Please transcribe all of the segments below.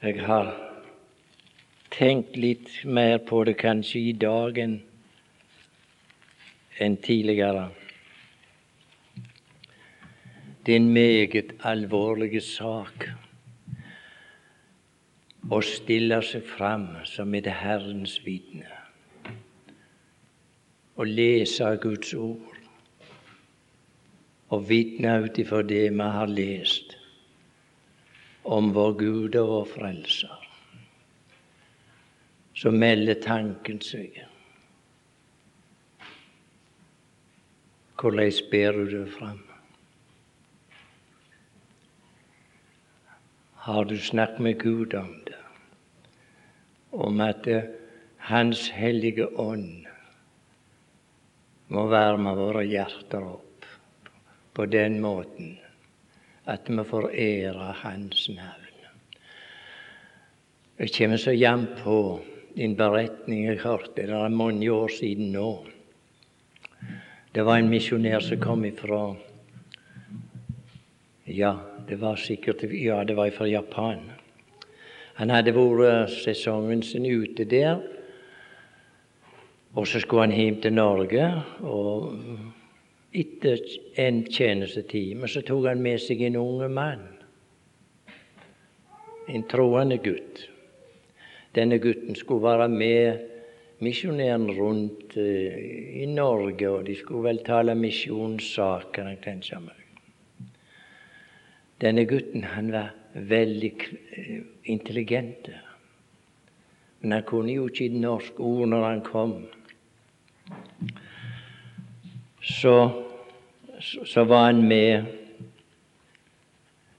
Jeg har tenkt litt mer på det kanskje i dag enn tidligere. Det er en meget alvorlig sak å stille seg fram som et Herrens vitne og lese Guds ord og vitne ut ifra det vi har lest om vår Gud og vår Frelser. Så melder tanken seg. Hvordan bærer du det fram? Har du snakket med Gud om det? Om at Hans hellige ånd må varme våre hjerter opp på den måten at vi får ære Hans navn. Jeg kommer så jevnt på en beretning jeg hørte, det er mange år siden nå. Det var en misjonær som kom ifra Ja, det var sikkert Ja, det var fra Japan. Han hadde vært sesongen sin ute der og så skulle han hjem til Norge. og Etter en tjenestetime så tok han med seg en unge mann. En troende gutt. Denne gutten skulle være med misjonæren rundt uh, i Norge, og de skulle vel tale misjonssaker. Denne gutten han var veldig uh, intelligent. Men han kunne jo ikke norsk ord når han kom så, så var han med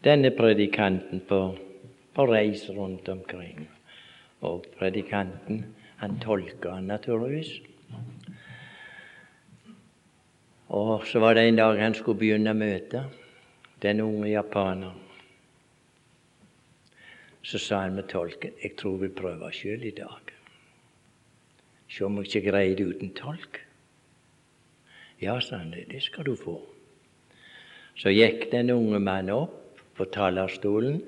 denne predikanten på, på reis rundt omkring. Og predikanten, han tolka han naturligvis. Og så var det en dag han skulle begynne møtet, den unge japaneren. Så sa han med tolken jeg tror vi prøver sjøl i dag. Se om jeg ikke greier det uten tolk. Ja, sa han, det skal du få. Så gikk den unge mannen opp på talerstolen,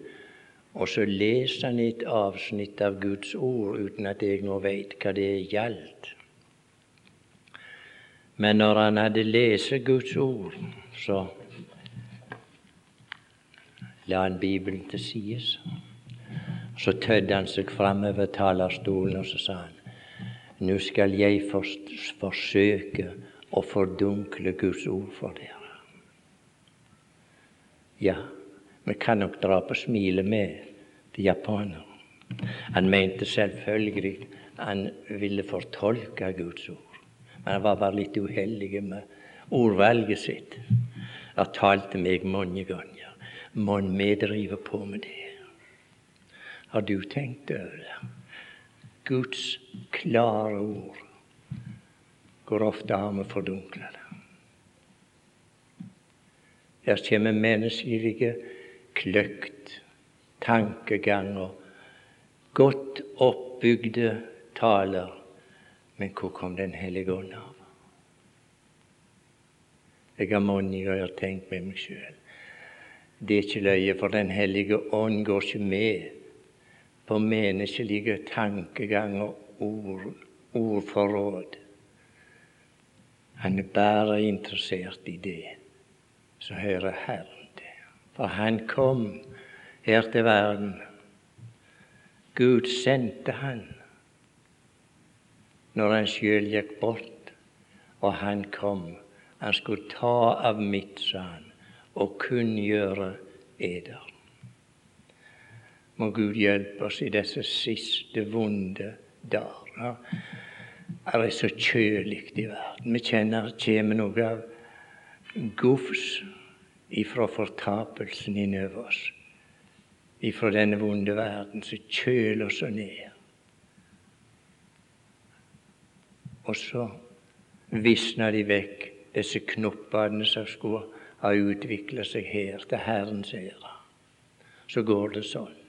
og så leste han et avsnitt av Guds ord uten at jeg nå veit hva det gjaldt. Men når han hadde lest Guds ord, så la han Bibelen til sides. Så tødde han seg framover talerstolen, og så sa han nå skal jeg forsøke og fordunkle Guds ord for dere. Ja, vi kan nok dra på smilet med til japaneren. Han mente selvfølgelig han ville fortolke Guds ord. Men han var bare litt uheldig med ordvalget sitt. Han talte meg mange ganger. Mon vi driver på med det? Har du tenkt over det? Guds klare ord hvor ofte har vi fordunkla det? Her kommer menneskelige kløkt, tankeganger, godt oppbygde taler. Men hvor kom Den hellige ånd av? Jeg har mange ganger tenkt med meg sjøl. Det er ikke løye, for Den hellige ånd går ikke med på menneskelige tankeganger, ord, ordforråd. Han er bare interessert i det som hører Herren til. For han kom her til verden. Gud sendte han når han sjøl gikk bort, og han kom. Han skulle ta av mitt, sa han, og kunngjøre eder. Må Gud hjelpe oss i disse siste vonde dager. Det er så kjølig i verden. Vi kjenner det kommer noe av gufs ifra fortapelsen innover oss. Ifra denne vonde verden som kjøler oss ned. Og så visna de vekk, disse knoppene som skulle ha utvikla seg her til Herrens ære. Så går det sånn.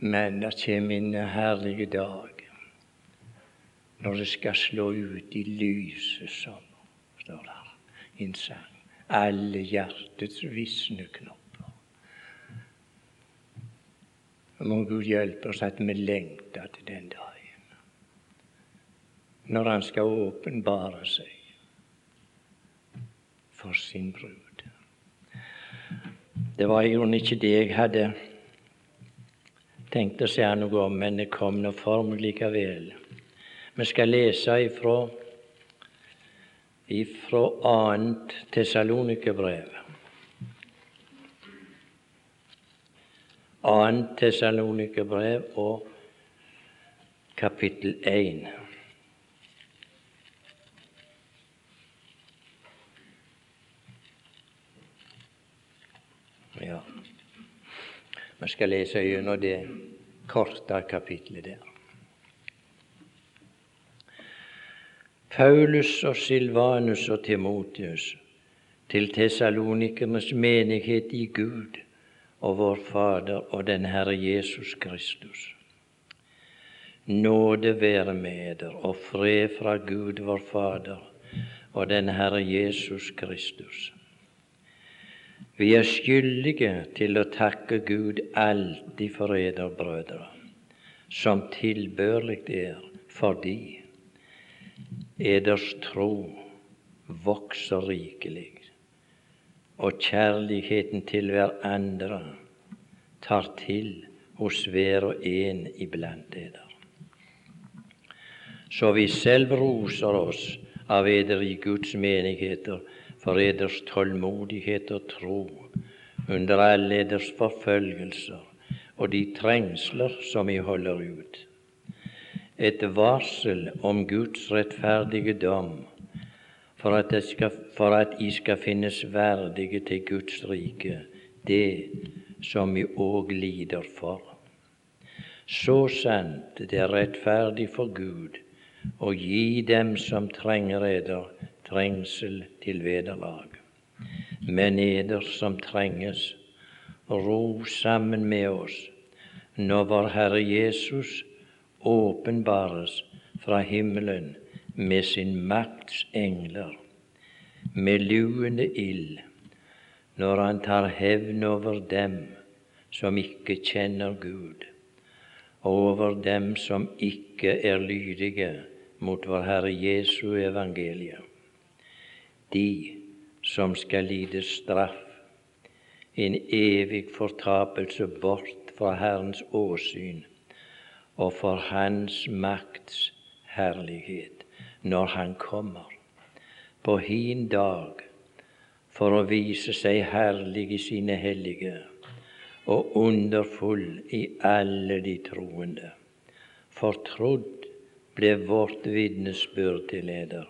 Men det kommer en herlig dag når det skal slå ut i lyset som, står der i en sang, alle hjertets visne knopper. Må Gud hjelpe oss at vi lengter til den dagen når Han skal åpenbare seg for sin brud. Det var jo ikke det jeg hadde tenkt å si noe om, men det kom nå meg likevel. Vi skal lese ifra, ifra annet Tessalonikerbrev. Annet Tessalonikerbrev og kapittel 1. Ja. Vi skal lese gjennom det korte kapitlet der. Paulus og Silvanus og Timotius til Tessalonikernes menighet i Gud og vår Fader og den Herre Jesus Kristus. Nåde være med dere og fred fra Gud vår Fader og den Herre Jesus Kristus. Vi er skyldige til å takke Gud alltid for eder brødre, som tilbørlig er fordi eders tro vokser rikelig, og kjærligheten til hverandre tar til hos hver og en iblant eder. Så vi selv roser oss av eder i Guds menigheter for eders tålmodighet og tro under alle eders forfølgelser og de trengsler som vi holder ut. Et varsel om Guds rettferdige dom, for at, skal, for at I skal finnes verdige til Guds rike, det som I òg lider for. Så sant det er rettferdig for Gud å gi dem som trenger eder, trengsel til vederlag. Men eder som trenges, ro sammen med oss når vår Herre Jesus åpenbares fra himmelen med sin makts engler, med luende ild, når han tar hevn over dem som ikke kjenner Gud, og over dem som ikke er lydige mot vår Herre Jesu evangelie. de som skal lide straff, en evig fortapelse bort fra Herrens åsyn og for Hans makts herlighet når Han kommer på hin dag for å vise seg herlig i sine hellige og underfull i alle de troende. Fortrodd ble vårt vitnesbyrd til eder.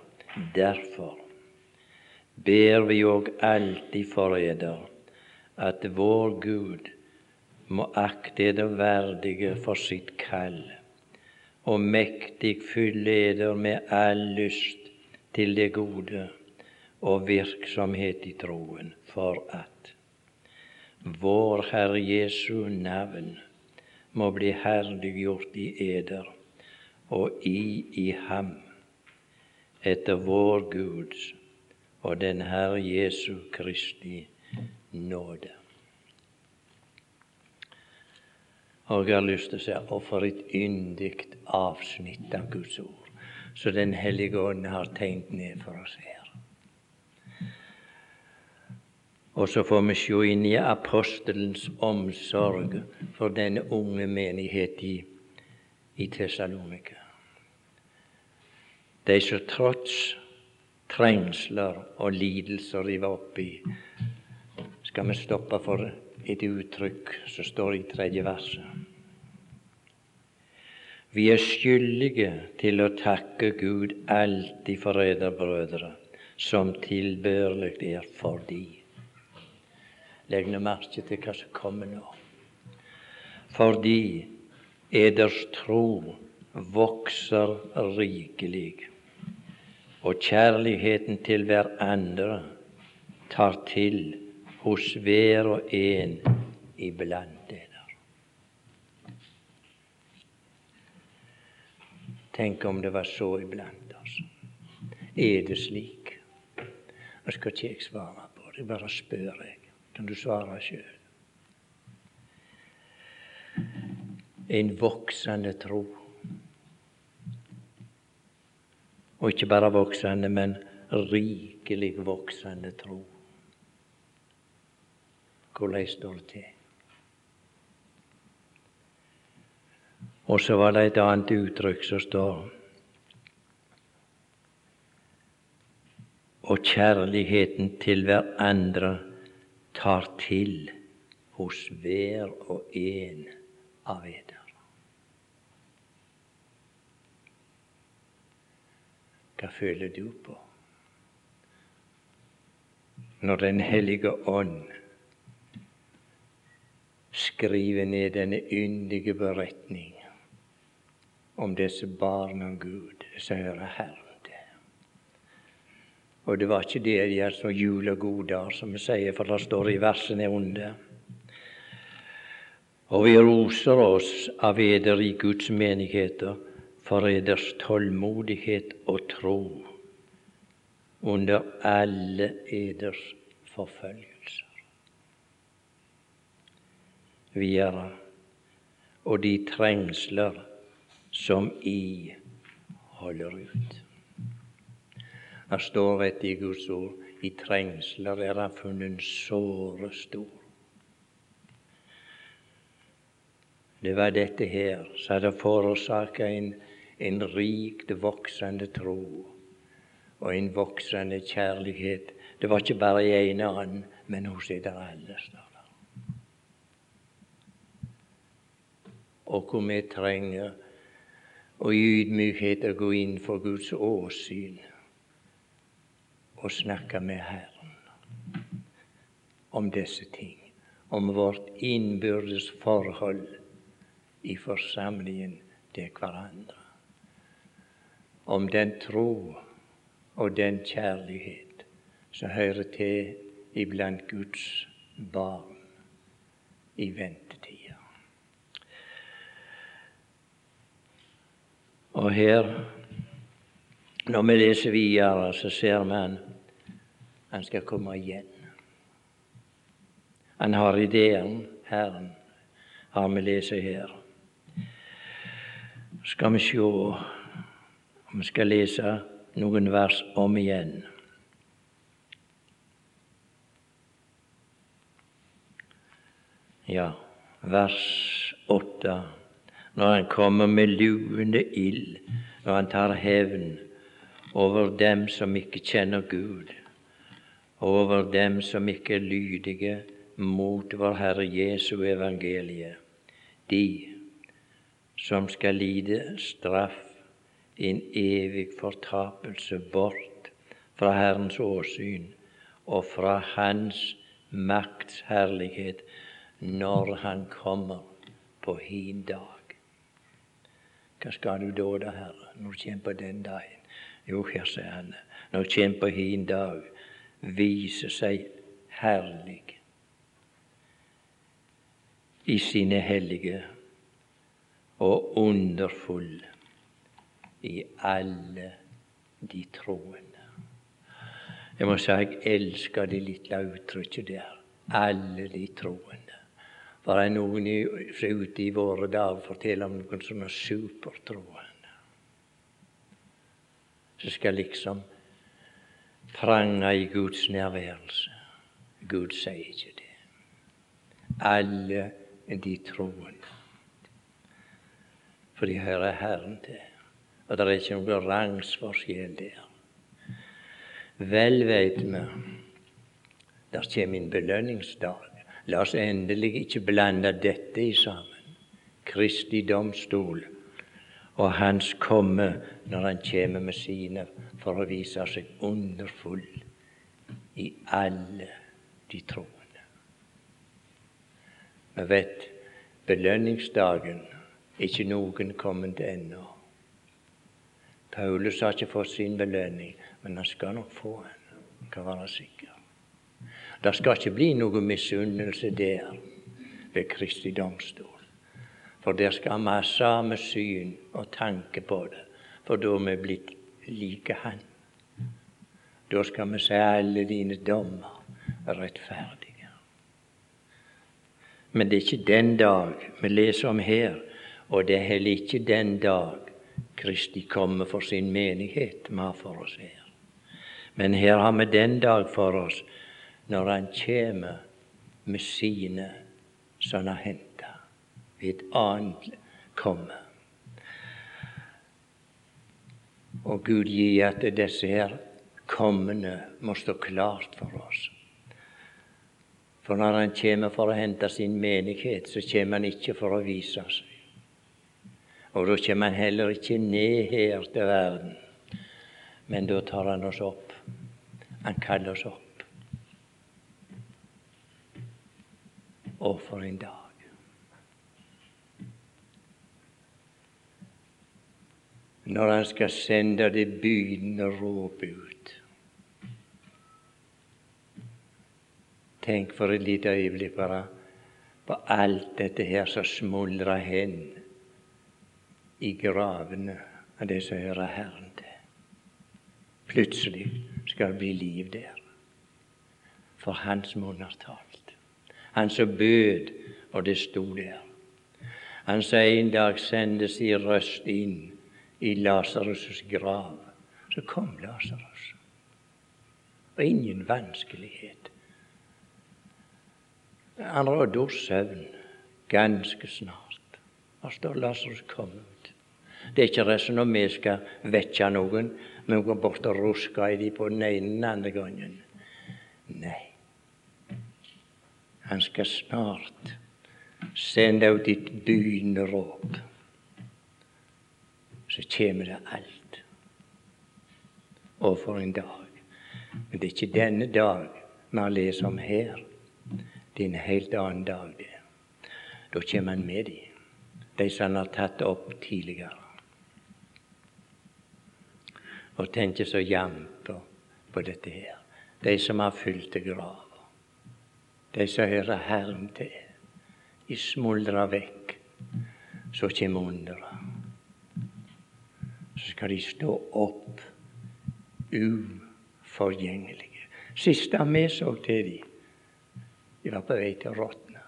Derfor ber vi òg alltid for eder at vår Gud må akte eder verdige for sitt kall, og mektig fylle eder med all lyst til det gode og virksomhet i troen, for at vår Herre Jesu navn må bli herliggjort i eder og i i ham, etter vår Guds og den Herre Jesu Kristi nåde. Og jeg har lyst til å si og for et yndig avsnitt av Guds ord så Den hellige ånd har tegnet ned for oss her. Og så får vi se inn i apostelens omsorg for denne unge menighet i, i Tessalonika. De som trots trengsler og lidelser de var oppi, skal vi stoppe for et uttrykk som står i tredje verset. Vi er skyldige til å takke Gud alltid for eder brødre, som tilbørlig er for de. Legg nå merke til hva som kommer nå. Fordi eders tro vokser rikelig og kjærligheten til hverandre tar til hos hver og en iblant dere. Tenk om det var så iblant oss. Er det slik? Nå skal ikke jeg svare på det, bare spør jeg. Kan du svare sjøl? en voksende tro. Og ikke bare voksende, men rikelig voksende tro. Hvordan står det til? Og så var det et annet uttrykk som står Og kjærligheten til hverandre tar til hos hver og en av eder. Hva føler du på når Den hellige ånd skriver ned denne yndige beretning om disse barna av Gud som hører Herren til. Og det var ikke det de er så julegoder, som vi sier, for det står i versene under. Og vi roser oss av eder i Guds menigheter for eders tålmodighet og tro under alle eders forfølgelser. Videre, og de trengsler som I holder ut. Det står et i Guds ord i trengsler er han funnet såre stor. Det var dette her som hadde forårsaka en, en rikt voksende tro og en voksende kjærlighet. Det var ikke bare i en annen, men hos dere alle. steder. Og hvor vi trenger og i ydmykhet å gå inn for Guds åsyn og snakke med Herren om disse ting, om vårt innbyrdes forhold i forsamlingen til hverandre, om den tro og den kjærlighet som hører til iblant Guds barn i ventetid. Og her, når vi leser videre, så ser vi han han skal komme igjen. Han har ideen, Herren, har vi lest her. Skal vi se om vi skal lese noen vers om igjen. Ja, vers åtte når han kommer med luende ild, når han tar hevn over dem som ikke kjenner Gud, over dem som ikke er lydige mot vår Herre Jesu evangelie, de som skal lide straff, i en evig fortapelse bort fra Herrens åsyn og fra Hans makts herlighet når Han kommer på hin dag. Hva skal du da, da, Herre, når du kommer den dagen? Jo, her sier han, når du kommer hin dag, viser seg herlig i sine hellige og underfull i alle de troende. Jeg må si jeg elsker det lille uttrykket der. Alle de troende. For det noen som ute i våre dager forteller om noen som er supertroende. Som skal liksom prange i Guds nærværelse. Gud sier ikke det. Alle de troende. For de hører Herren til. Og det er ikke noen rangsforskjell der. Vel veit vi der kommer en belønningsdag. La oss endelig ikke blande dette i sammen. Kristi domstol og Hans komme når Han kommer med sine for å vise seg underfull i alle de troende. Vi vet belønningsdagen ikke noen kommet ennå. Paulus har ikke fått sin belønning, men han skal nok få en. Han kan være sikker. Det skal ikke bli noe misunnelse der ved Kristi domstol. For der skal vi ha samme syn og tanke på det, for da er vi blitt like Han. Da skal vi se alle dine dommer rettferdige. Men det er ikke den dag vi leser om her, Og det er heller ikke den dag Kristi kommer for sin menighet vi har for oss her. Men her har vi den dag for oss når Han kommer med sine som Han har henta ved et annet komme. Og Gud gi at disse her kommende må stå klart for oss. For når Han kommer for å hente sin menighet, så kommer Han ikke for å vise seg. Og da kommer Han heller ikke ned her til verden, men da tar Han oss opp. Han kaller oss opp. Å, for en dag. Når han skal sende det bydende råpet ut. Tenk for et lite øyeblikk bare på alt dette her som smuldrer hen i gravene av det som hører Herren til. Plutselig skal det bli liv der. For Hans munn har talt. Han som bød, og det sto der. Han sa en dag sendte sin røst inn i Lasarus' grav. Så kom Lasarus. Og ingen vanskelighet. Han rådde oss søvn ganske snart. Og står Lasarus kommet. Det er ikke det som vi skal vekke noen, men går bort og ruske i dem på den ene eller andre gangen. Nei. Han skal snart sende ut ditt begynnende råp. Så kommer det alt. Og for en dag. Men det er ikke denne dag vi lest om her. Det er en helt annen dag, det. Da kommer han med dem, de som han har tatt opp tidligere. Og tenker så jevnt på, dette her. De som har fylt grava. De som hører Herren til. De smuldrer vekk. Så kommer underet. Så skal de stå opp uforgjengelige. Siste vi så til dem, de var på vei til å råtne.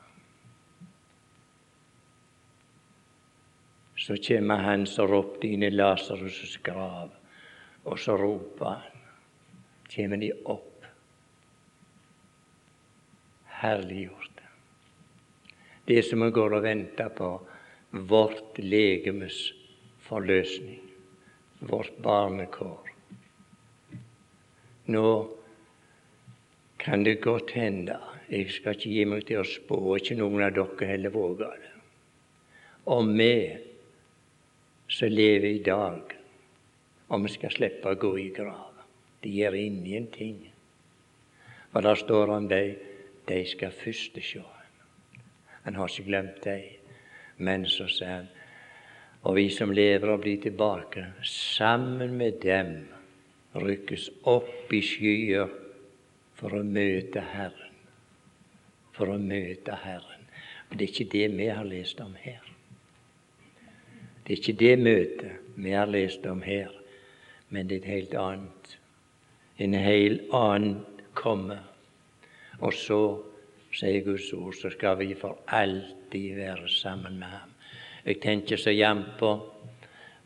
Så kommer han som ropte inn i Lasarus' grav, og så roper han. Kommer de opp. Herliggjort. Det som vi går og venter på, vårt legemes forløsning, vårt barnekår. Nå kan det godt hende jeg skal ikke gi meg til å spå, ikke noen av dere heller våger det. Om vi som lever i dag, om vi skal slippe å gå i grav. Det gjør ingenting. For der står om de, de skal først se Han. Han har ikke glemt deg. Men så sier han, og vi som lever og blir tilbake, sammen med dem rykkes opp i skyer for å møte Herren for å møte Herren. Men det er ikke det vi har lest om her. Det er ikke det møtet vi har lest om her, men det er et helt annet. En helt annen komme. Og så, sier Guds ord, så skal vi for alltid være sammen med Ham. Jeg tenker så jevnt på,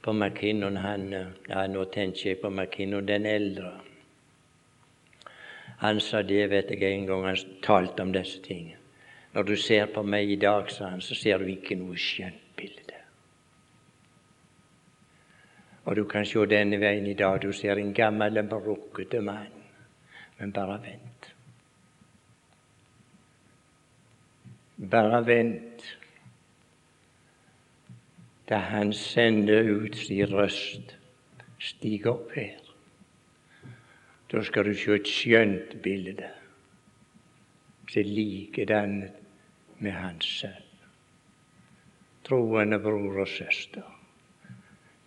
på McKinnon, han ja, Nå tenker jeg på McKinnon den eldre. Han sa det, vet jeg, en gang han talte om disse tingene. Når du ser på meg i dag, sa han, så ser du ikke noe skjønt bilde. Og du kan se denne veien i dag. Du ser en gammel, brukkete mann. Men bare vent. Bare vent da han sender ut sin røst. Stig opp her. Da skal du se et skjønt bilde som er likedannet med hans sønn. Troende bror og søster,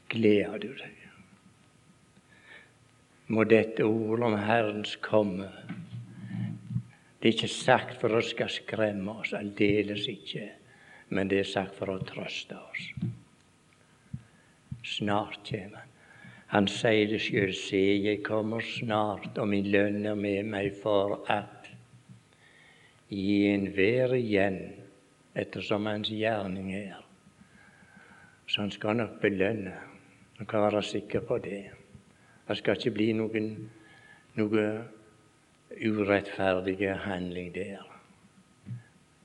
gleder du deg? Må dette ord om Herrens komme Det er ikke sagt for å skal skremme oss, aldeles ikke, men det er sagt for å trøste oss. Snart kommer Han. Han sier det sjøl, se, jeg kommer snart, og min lønn er med meg for at gi enhver igjen ettersom hans gjerning er. Så han skal nok belønne. Han kan være sikker på det. Det skal ikke bli noen, noe urettferdige handling der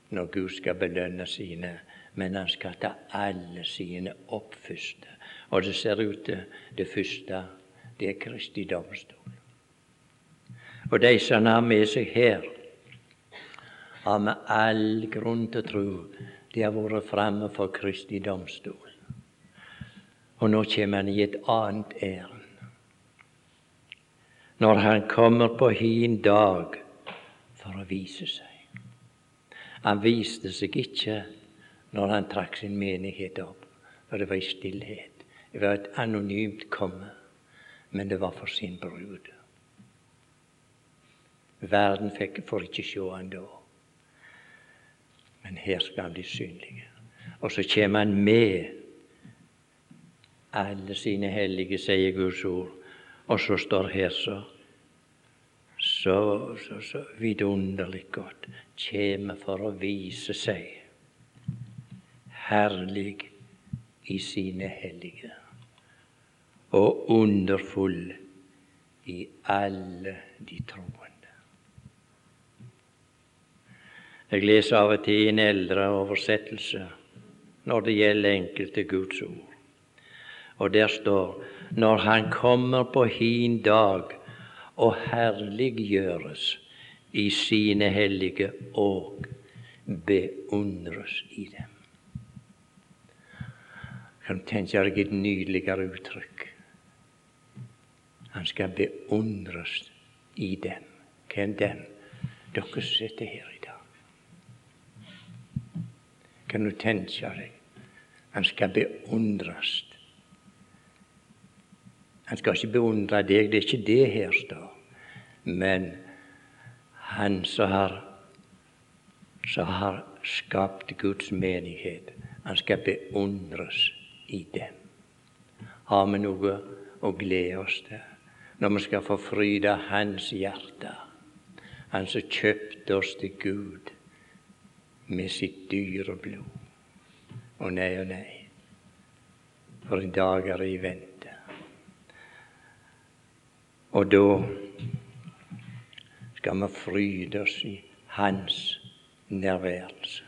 når Gud skal belønne sine, men han skal ta alle sine opp først. Og det ser ut til det første, det er Kristi domstol. Og de som har med seg her, har med all grunn til å tro de har vært framme for Kristi domstol. Og nå kommer han i et annet ærend. Når han kommer på hin dag for å vise seg. Han viste seg ikke når han trakk sin menighet opp, for det var i stillhet. Det var et anonymt komme, men det var for sin brud. Verden fikk, får ikke se han da. Men her skal han bli synlig. Og så kommer han med alle sine hellige, sier Guds ord. Og så står her så så, så, så vidunderlig godt kjem for å vise seg herlig i sine hellige og underfull i alle de troende. Jeg leser av og til en eldre oversettelse når det gjelder enkelte Guds ord. Og der står når Han kommer på hin dag og herliggjøres i sine hellige og beundres i dem. Kan du tenke deg et nydeligere uttrykk? Han skal beundres i dem. Hvem dem? Dere sitter her i dag. Kan du tenke deg? Han skal beundres. Han skal ikke beundre deg, det er ikke det her står. Men han som har, har skapt Guds menighet, han skal beundres i dem. Har vi noe å glede oss til når vi skal få fryd av Hans hjerte? Han som kjøpte oss til Gud med sitt dyre blod. Å nei og nei, for en dag er i vente. Og da skal vi fryde oss i Hans nærværelse.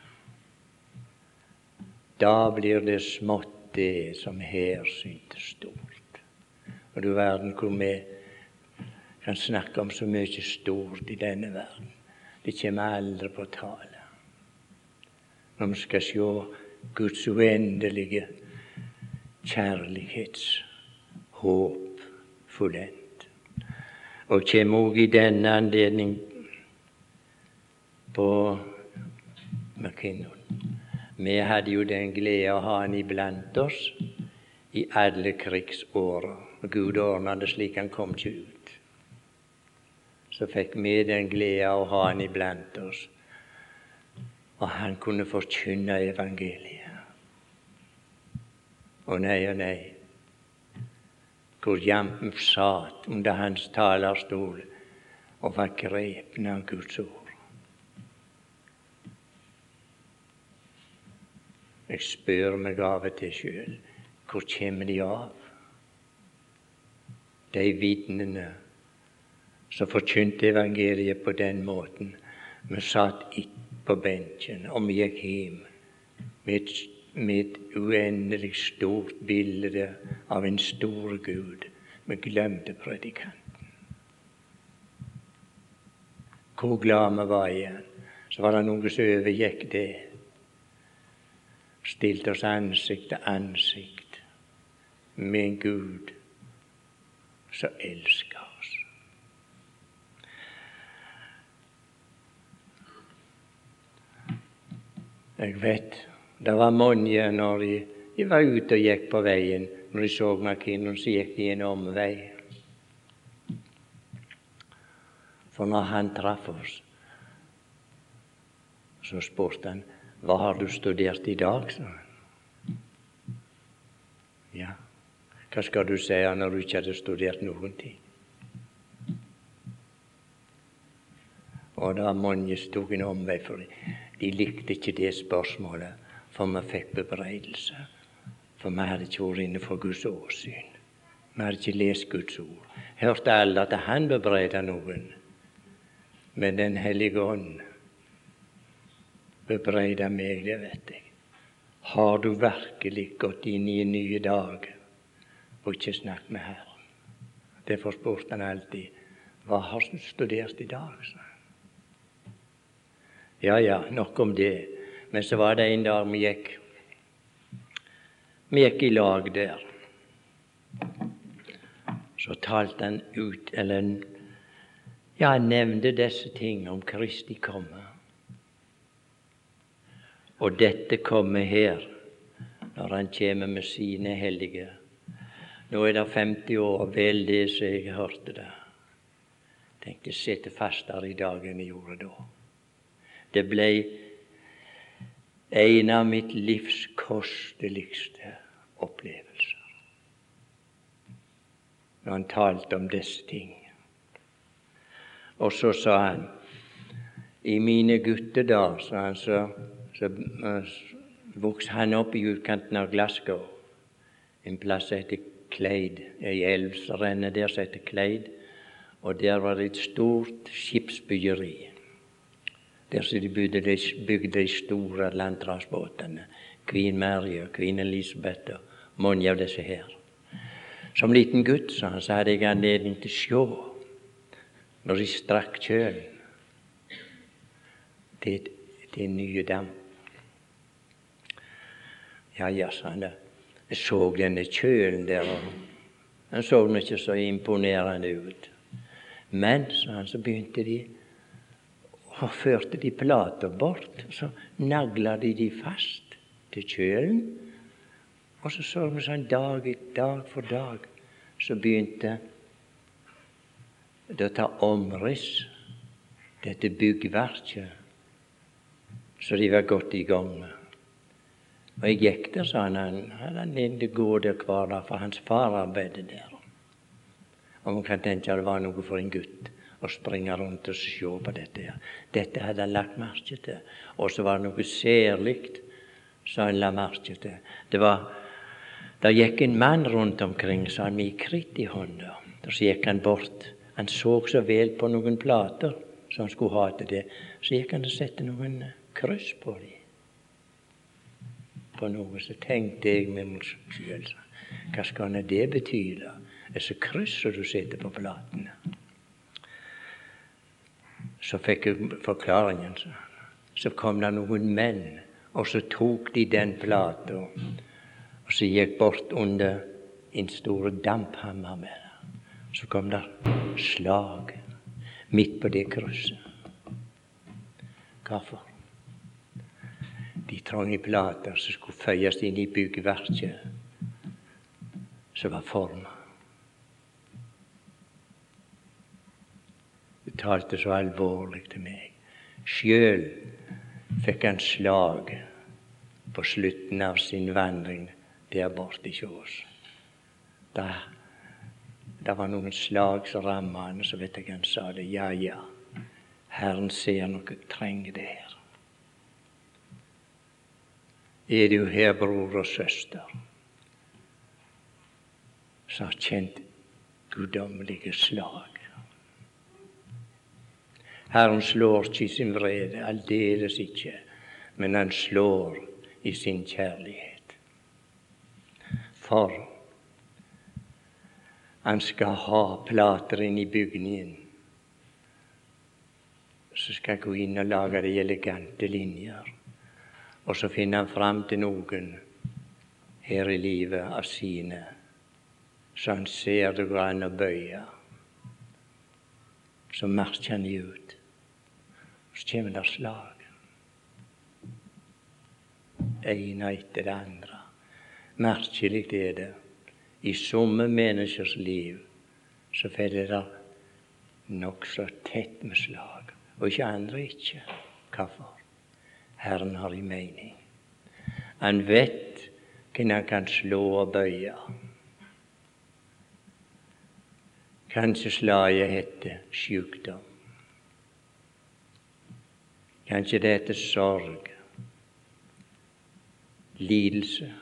Da blir det smått, det som her syntes stort. Og du verden hvor vi kan snakke om så mye stort i denne verden. Det kommer aldri på tale. Når vi skal se Guds uendelige kjærlighetshåp fullendt. Og kommer også i denne anledning på McKinnon. Vi hadde jo den glede å ha han iblant oss i alle krigsåra. Gud ordna det slik han kom ikke ut. Så fikk vi den glede å ha han iblant oss, og han kunne forkynne evangeliet. Å nei, å nei, hvor jampen satt under hans talerstol og var grepen av Guds ord. Jeg spør meg av og til sjøl hvor kommer de av? De vitnene som forkynte evangeliet på den måten. Vi satt på benken, og vi gikk hjem med et med et uendelig stort bilde av en stor Gud. Vi glemte predikanten. Hvor glad vi var igjen. Så var det noe som overgikk det. Stilte oss ansikt til ansikt med en Gud som elsker oss. Jeg vet det var mange når de, de, var ute og gikk på veien, når de så McKinnon, så gikk de en omvei. For når han traff oss, så spurte han hva har du studert i dag, sa. Ja, hva skal du si når du ikke hadde studert noen ting? Og det var mange som tok en omvei, for de likte ikke det spørsmålet for vi fikk bebreidelse. For vi hadde ikke vært inne for Guds åsyn. Vi hadde ikke lest Guds ord. Hørte alle at han bebreidet noen. Men Den hellige ånd bebreida meg, det vet jeg. Har du virkelig gått inn i en ny dag og ikke snakket med Herren? Derfor spurte han alltid hva har du studert i dag? Så. Ja, ja, nok om det. Men så var det en dag vi gikk Vi gikk i lag der. Så talte han ut, eller ja, han nevnte disse ting om Kristi komme. Og dette kommer her, når han kommer med sine hellige. Nå er det 50 år, vel det som jeg hørte det. Tenkte sitte fastere i dag enn jeg gjorde da. Det ble en av mitt livs kosteligste opplevelser. Når han talte om disse ting. Og så sa han i mine guttedager, sa han så så uh, vokste han opp i utkanten av Glasgow, en plass som heter Kleid, ei elv som renner der som heter Kleid. Og der var det et stort skipsbyggeri. Der som de bygde de, bygde de store landtransportene. Queen Mary og Queen Elizabeth og mange av disse her. Som liten gutt så, så hadde jeg anledning til å se når de strakk kjølen til, til nye dam. Ja, ja, sa han. da. Jeg så denne kjølen der, og han så ikke så imponerende ut. Men, sa han, så begynte de og førte de plata bort. Så nagla de de fast til kjølen. Og så så vi sånn dag, dag for dag så begynte det å ta omriss, dette byggverket, så de var godt i gang med. Og jeg gikk der, sa han. Han hadde gå der hver dag, for hans far arbeidet der. Og man kan tenke at det var noe for en gutt å springe rundt og se på dette. her. Dette hadde han lagt merke til. Og så var det noe særlig som han la merke til. Det var der gikk en mann rundt omkring, sa han, med kritt i hånda. Så gikk han bort. Han så så vel på noen plater som han skulle ha til det. Så gikk han og satte noen kryss på dem på noe, så tenkte jeg med meg selv Hva skal det bety? Disse kryssene du setter på platene. Så fikk jeg forklaringen. Så, kom det noen menn, og så tok de den plata, og så gikk bort under en stor damphammer med det. Så kom det slag midt på det krysset. Hvorfor? de trange plater som skulle føyes inn i byggverket som var forma. Det talte så alvorlig til meg. Sjøl fikk han slag på slutten av sin vandring der borte hos oss. Da det var noen slag som ramma han, så vet jeg han sa det. Ja, ja, Herren ser noe trenger det her er du her, bror og søster, som har kjent guddommelige slag. Herren slår ikke i sin vrede, aldeles ikke, men han slår i sin kjærlighet. For han skal ha plater inn i bygningen Så skal gå inn og lage de elegante linjer. Og så finner han fram til noen her i livet av sine, så han ser det går an å bøye. Så marsjer han ut. Så kommer det slag. Ene etter det andre. Merkelig er det. I somme menneskers liv så får det nokså tett med slag, og ikke andre ikke. Hvorfor? Herren har i mening. Han vet hvem han kan slå og bøye. Kanskje slaget heter sykdom. Kanskje det heter sorg, lidelse.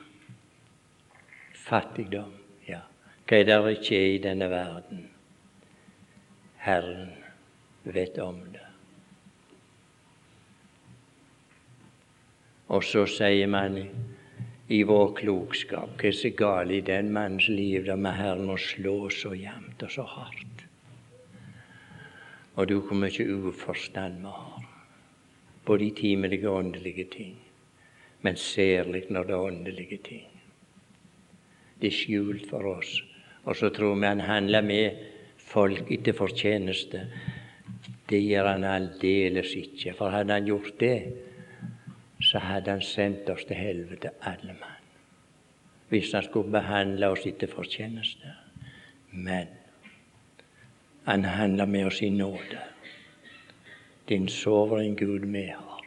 fattigdom. Ja, hva er det ikke er i denne verden? Herren vet om det. Og så sier man i vår klokskap hva er så galt i den mannens liv der med Herren å slå så jevnt og så hardt? Og du hvor mye uforstand vi har, både i timelige og åndelige ting, men særlig når det er åndelige ting. Det er skjult for oss. Og så tror vi han handler med folk etter fortjeneste. Det gjør han aldeles ikke. For hadde han gjort det, så hadde han sendt oss til helvete, alle mann. Hvis han skulle behandle oss etter fortjeneste. Men han handler med oss i nåde. Din soveren Gud vi har.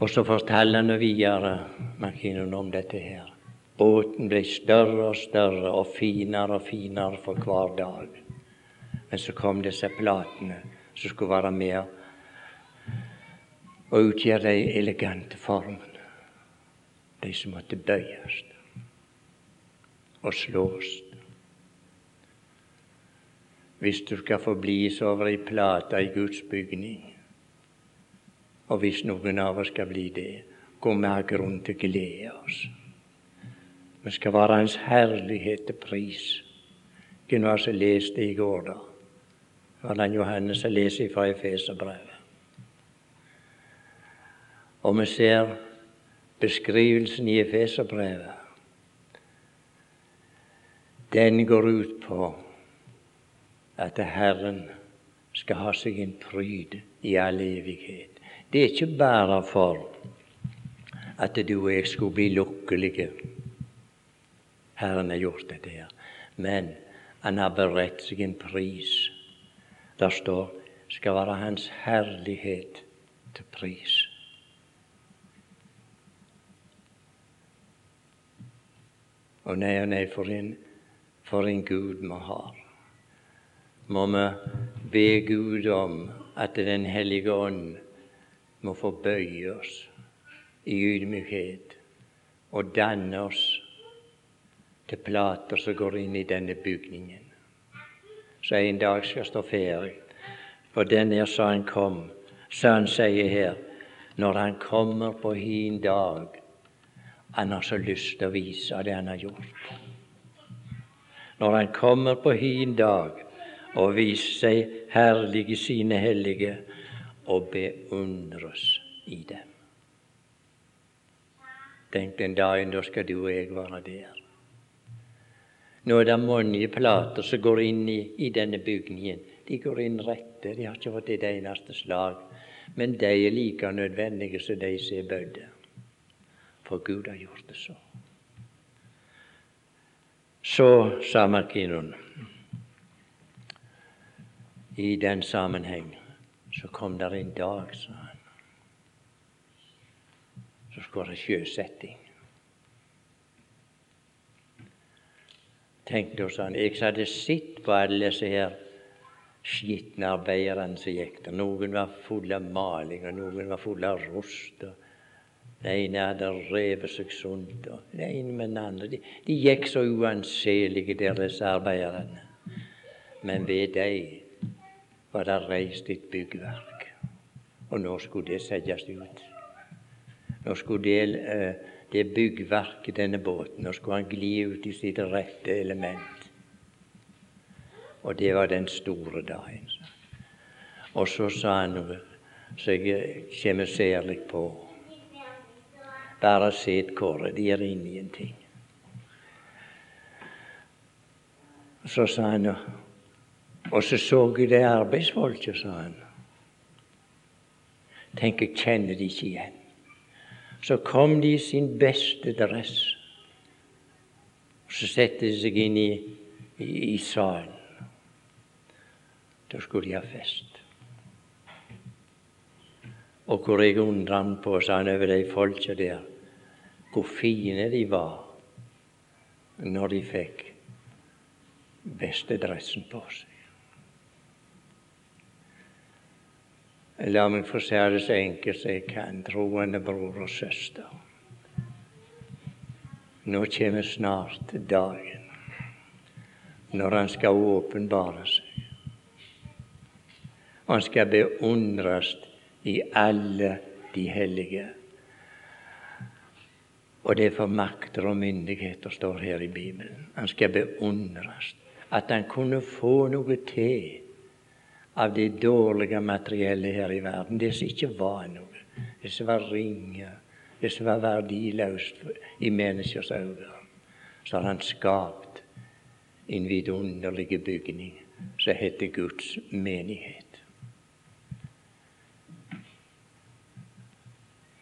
Og så forteller han videre Makinen om dette her. Båten ble større og større og finere og finere for hver dag. Men så kom disse platene som skulle være med og utgjøre de elegante formene. De som måtte bøyes og slås. Hvis du skal få bli over ei plate i Guds bygning, og hvis noen av oss skal bli det, går vi ha grunn til å glede oss. Vi skal være Hans herlighet til pris. Hvem var det som leste i går, da? var det Johannes som leste fra Efeserbrevet. Og vi ser beskrivelsen i Efeserbrevet. Den går ut på at Herren skal ha seg en pryd i all evighet. Det er ikke bare for at du og jeg skulle bli lykkelige. Herren har gjort det der. Men han har beredt seg en pris. Der står skal være Hans herlighet til pris. Og nei og nei, for en, for en Gud vi har. Må vi be Gud om at Den hellige ånd må få bøye oss i ydmykhet og danne oss til plater som går inn i denne bygningen, så en dag skal stå ferdig. For den er så han kom, så han sier her, når han kommer på hin dag, han har så lyst til å vise det han har gjort. Når han kommer på hin dag og vise seg herlig i sine hellige, og beundres i dem. Tenk den dagen, da skal du og jeg være der. Nå er det mange plater som går inn i, i, denne bygningen. De går inn rette, de har ikke fått et eneste slag. Men de er like nødvendige som de som er bødde for Gud har gjort det så. Så sa Markinon i den sammenheng så kom der en dag, sa han, så skulle det sjøsetting. Tenk da, sa han, jeg hadde sett på alle disse her skitne arbeiderne som gikk der. Noen var fulle av maling, og noen var fulle av rust. det ene hadde revet seg sunt, og den ene med den andre. De, de gikk så uanselige, deres arbeiderne. Men ved dem var det reist et byggverk, og nå skulle det settes ut. Nå skulle det, eh, det byggverket, denne båten, nå skulle han gli ut i sitt rette element. Og det var den store dagen. Og så sa han noe som jeg kommer særlig på. Bare se et kåre, det gjør ingenting. Så sa han Og så så jeg det arbeidsfolket, sa han. Tenk, jeg kjenner de ikke igjen. Så kom de i sin beste dress. Så satte de seg inn i, i, i salen. Da skulle de ha fest. Og hvor jeg undra på, sa han, over de folka der hvor fine de var når de fikk beste dressen på seg. La meg få si det så enkelt som jeg kan, troende bror og søster. Nå kommer snart dagen når han skal åpenbare seg. Han skal beundres i alle de hellige. Og det er for makter og myndigheter står her i Bibelen. Han skal beundres. At han kunne få noe til av det dårlige materiellet her i verden. Det som ikke var noe. Det som var ringe. Det som var verdiløst i menneskers øyne. Så har han skapt en vidunderlig bygning som heter Guds menighet.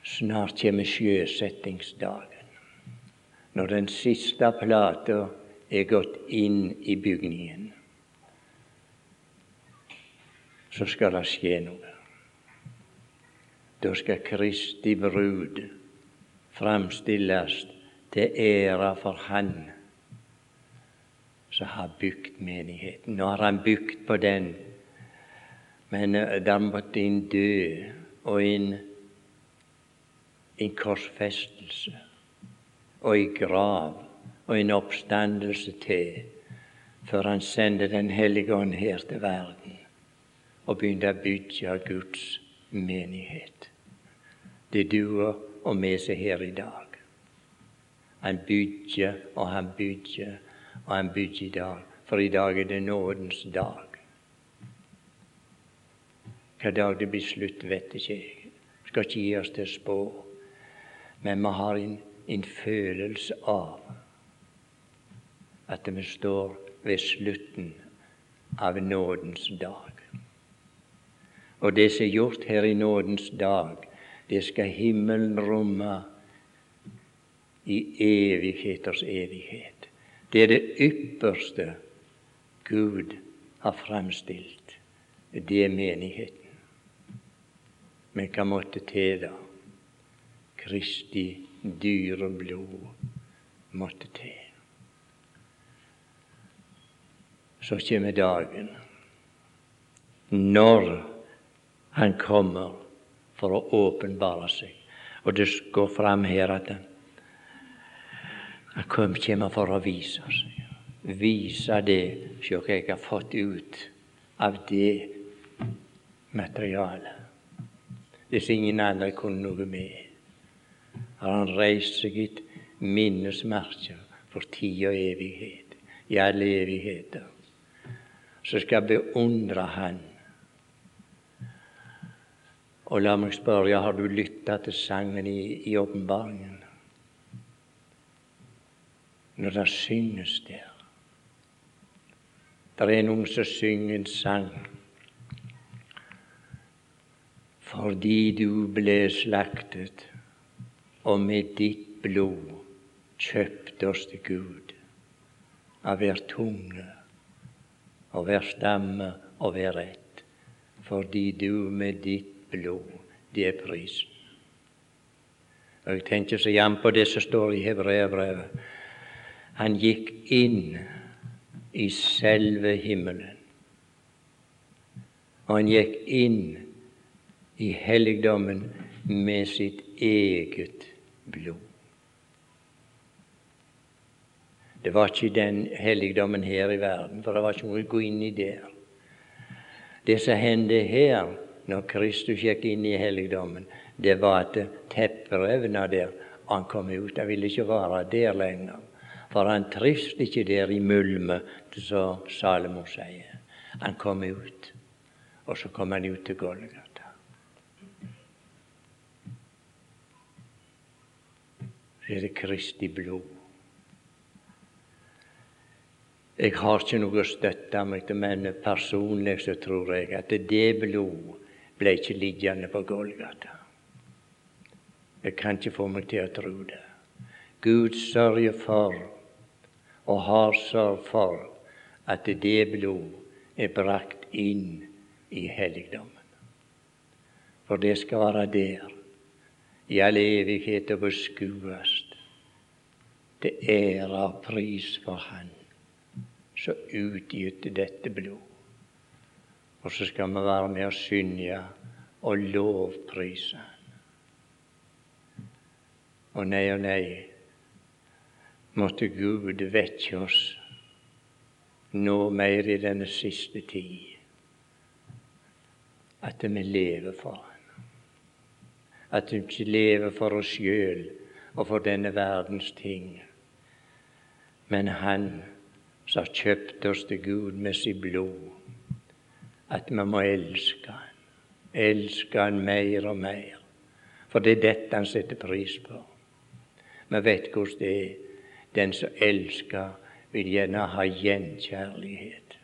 Snart kommer sjøsettingsdagen, når den siste plata er gått inn i bygningen. Så skal det skje noe. Da skal Kristi brud framstilles til ære for Han som har bygd menigheten. Nå har han bygd på den, men der måtte en dø og en en korsfestelse og en grav og en oppstandelse til før han sendte Den hellige ånd her til verden og begynte å bygge Guds menighet. Det duer og som er her i dag. Han bygger og han bygger og han bygger i dag, for i dag er det nådens dag. Hva dag det blir slutt, vet ikke jeg. Skal ikke gi oss til spå men vi har en, en følelse av at vi står ved slutten av nådens dag. Og det som er gjort her i nådens dag, det skal himmelen romme i evigheters evighet. Det er det ypperste Gud har framstilt. Det er menigheten. Men hva måtte til da? Kristi dyre blod måtte til. Så kommer dagen når han kommer for å åpenbare seg. Og det går fram her at han, han kommer for å vise seg. Vise det som jeg har fått ut av det materialet. Som ingen andre kunne noe med har han reist seg et minnesmerke for tid og evighet, i alle evigheter, Så skal beundre Han. Og la meg spørre, har du lytta til sangen i åpenbaringen? Når det synges der. Det er noen som synger en sang fordi du ble slaktet og med ditt blod kjøpte oss til Gud av hver tunge og hver stamme og hver rett, fordi du med ditt blod, det er prisen. Og Jeg tenker så igjen på det som står i Hebreabrevet. Han gikk inn i selve himmelen. Og han gikk inn i helligdommen med sitt eget blod. Det var ikke den helligdommen her i verden, for det var ikke noe å gå inn i der. Det som hendte her, når Kristus gikk inn i helligdommen, det var at tepperevna der Han kom ut. Han ville ikke være der lenger. For han trivdes ikke der i mulmet, som Salomo sier. Han kom ut, og så kom han ut til Golgata. Så er det Kristi blod. Jeg har ikke noe å støtte meg til, men personlig så tror jeg at det blod ble ikke liggende på Golgata. Jeg kan ikke få meg til å tro det. Gud sørger for, og har sørget for, at det blod er brakt inn i helligdommen. For det skal være der i all evighet og beskues til ære og pris for Han som utgytte dette blod. Og så skal vi være med og synge og lovprise. Og nei og nei, måtte Gud vekke oss nå mer i denne siste tid at vi lever for Han. At vi ikke lever for oss sjøl og for denne verdens ting, men Han som har kjøpt oss til Gud med sitt blod, at vi må elske Han. Elske Han mer og mer. For det er dette Han setter pris på. Vi vet hvordan det er. Den som elsker, vil gjerne ha gjenkjærlighet.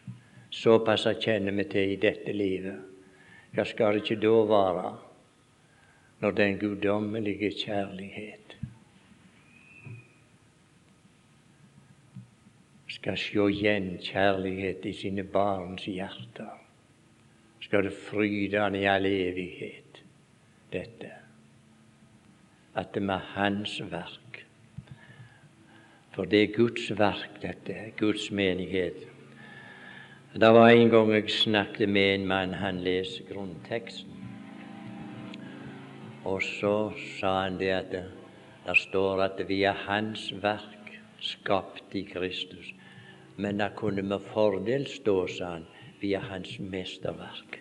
Såpass kjenner vi til i dette livet. Hva skal det ikke da være når den guddommelige kjærlighet skal sjå gjenkjærlighet i sine barns hjerter? Skal det fryde han i all evighet, dette? At det var Hans verk for det er Guds verk, dette. Guds menighet. Det var en gang jeg snakket med en mann. Han leser grunnteksten. Og så sa han det at det, der står at vi er Hans verk, skapt i Kristus. Men det kunne med fordel stå, sa han, vi er Hans mesterverk.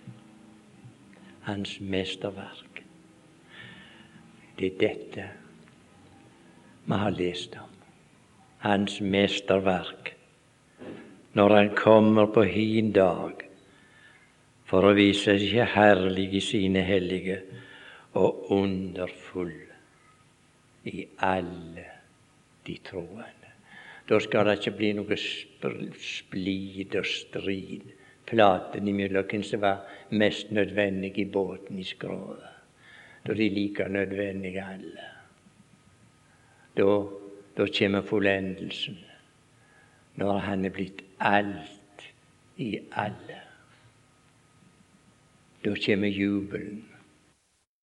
Hans mesterverk. Det er dette vi har lest om hans mesterverk når han kommer på hin dag for å vise seg herlig i sine hellige og underfull i alle de troende. Da skal det ikke bli noe splid og strid platen imellom hvem som var mest nødvendig i båten i skrovet. Da de like nødvendige alle. Da da kommer fullendelsen, når han er blitt alt i alle. Da kommer jubelen.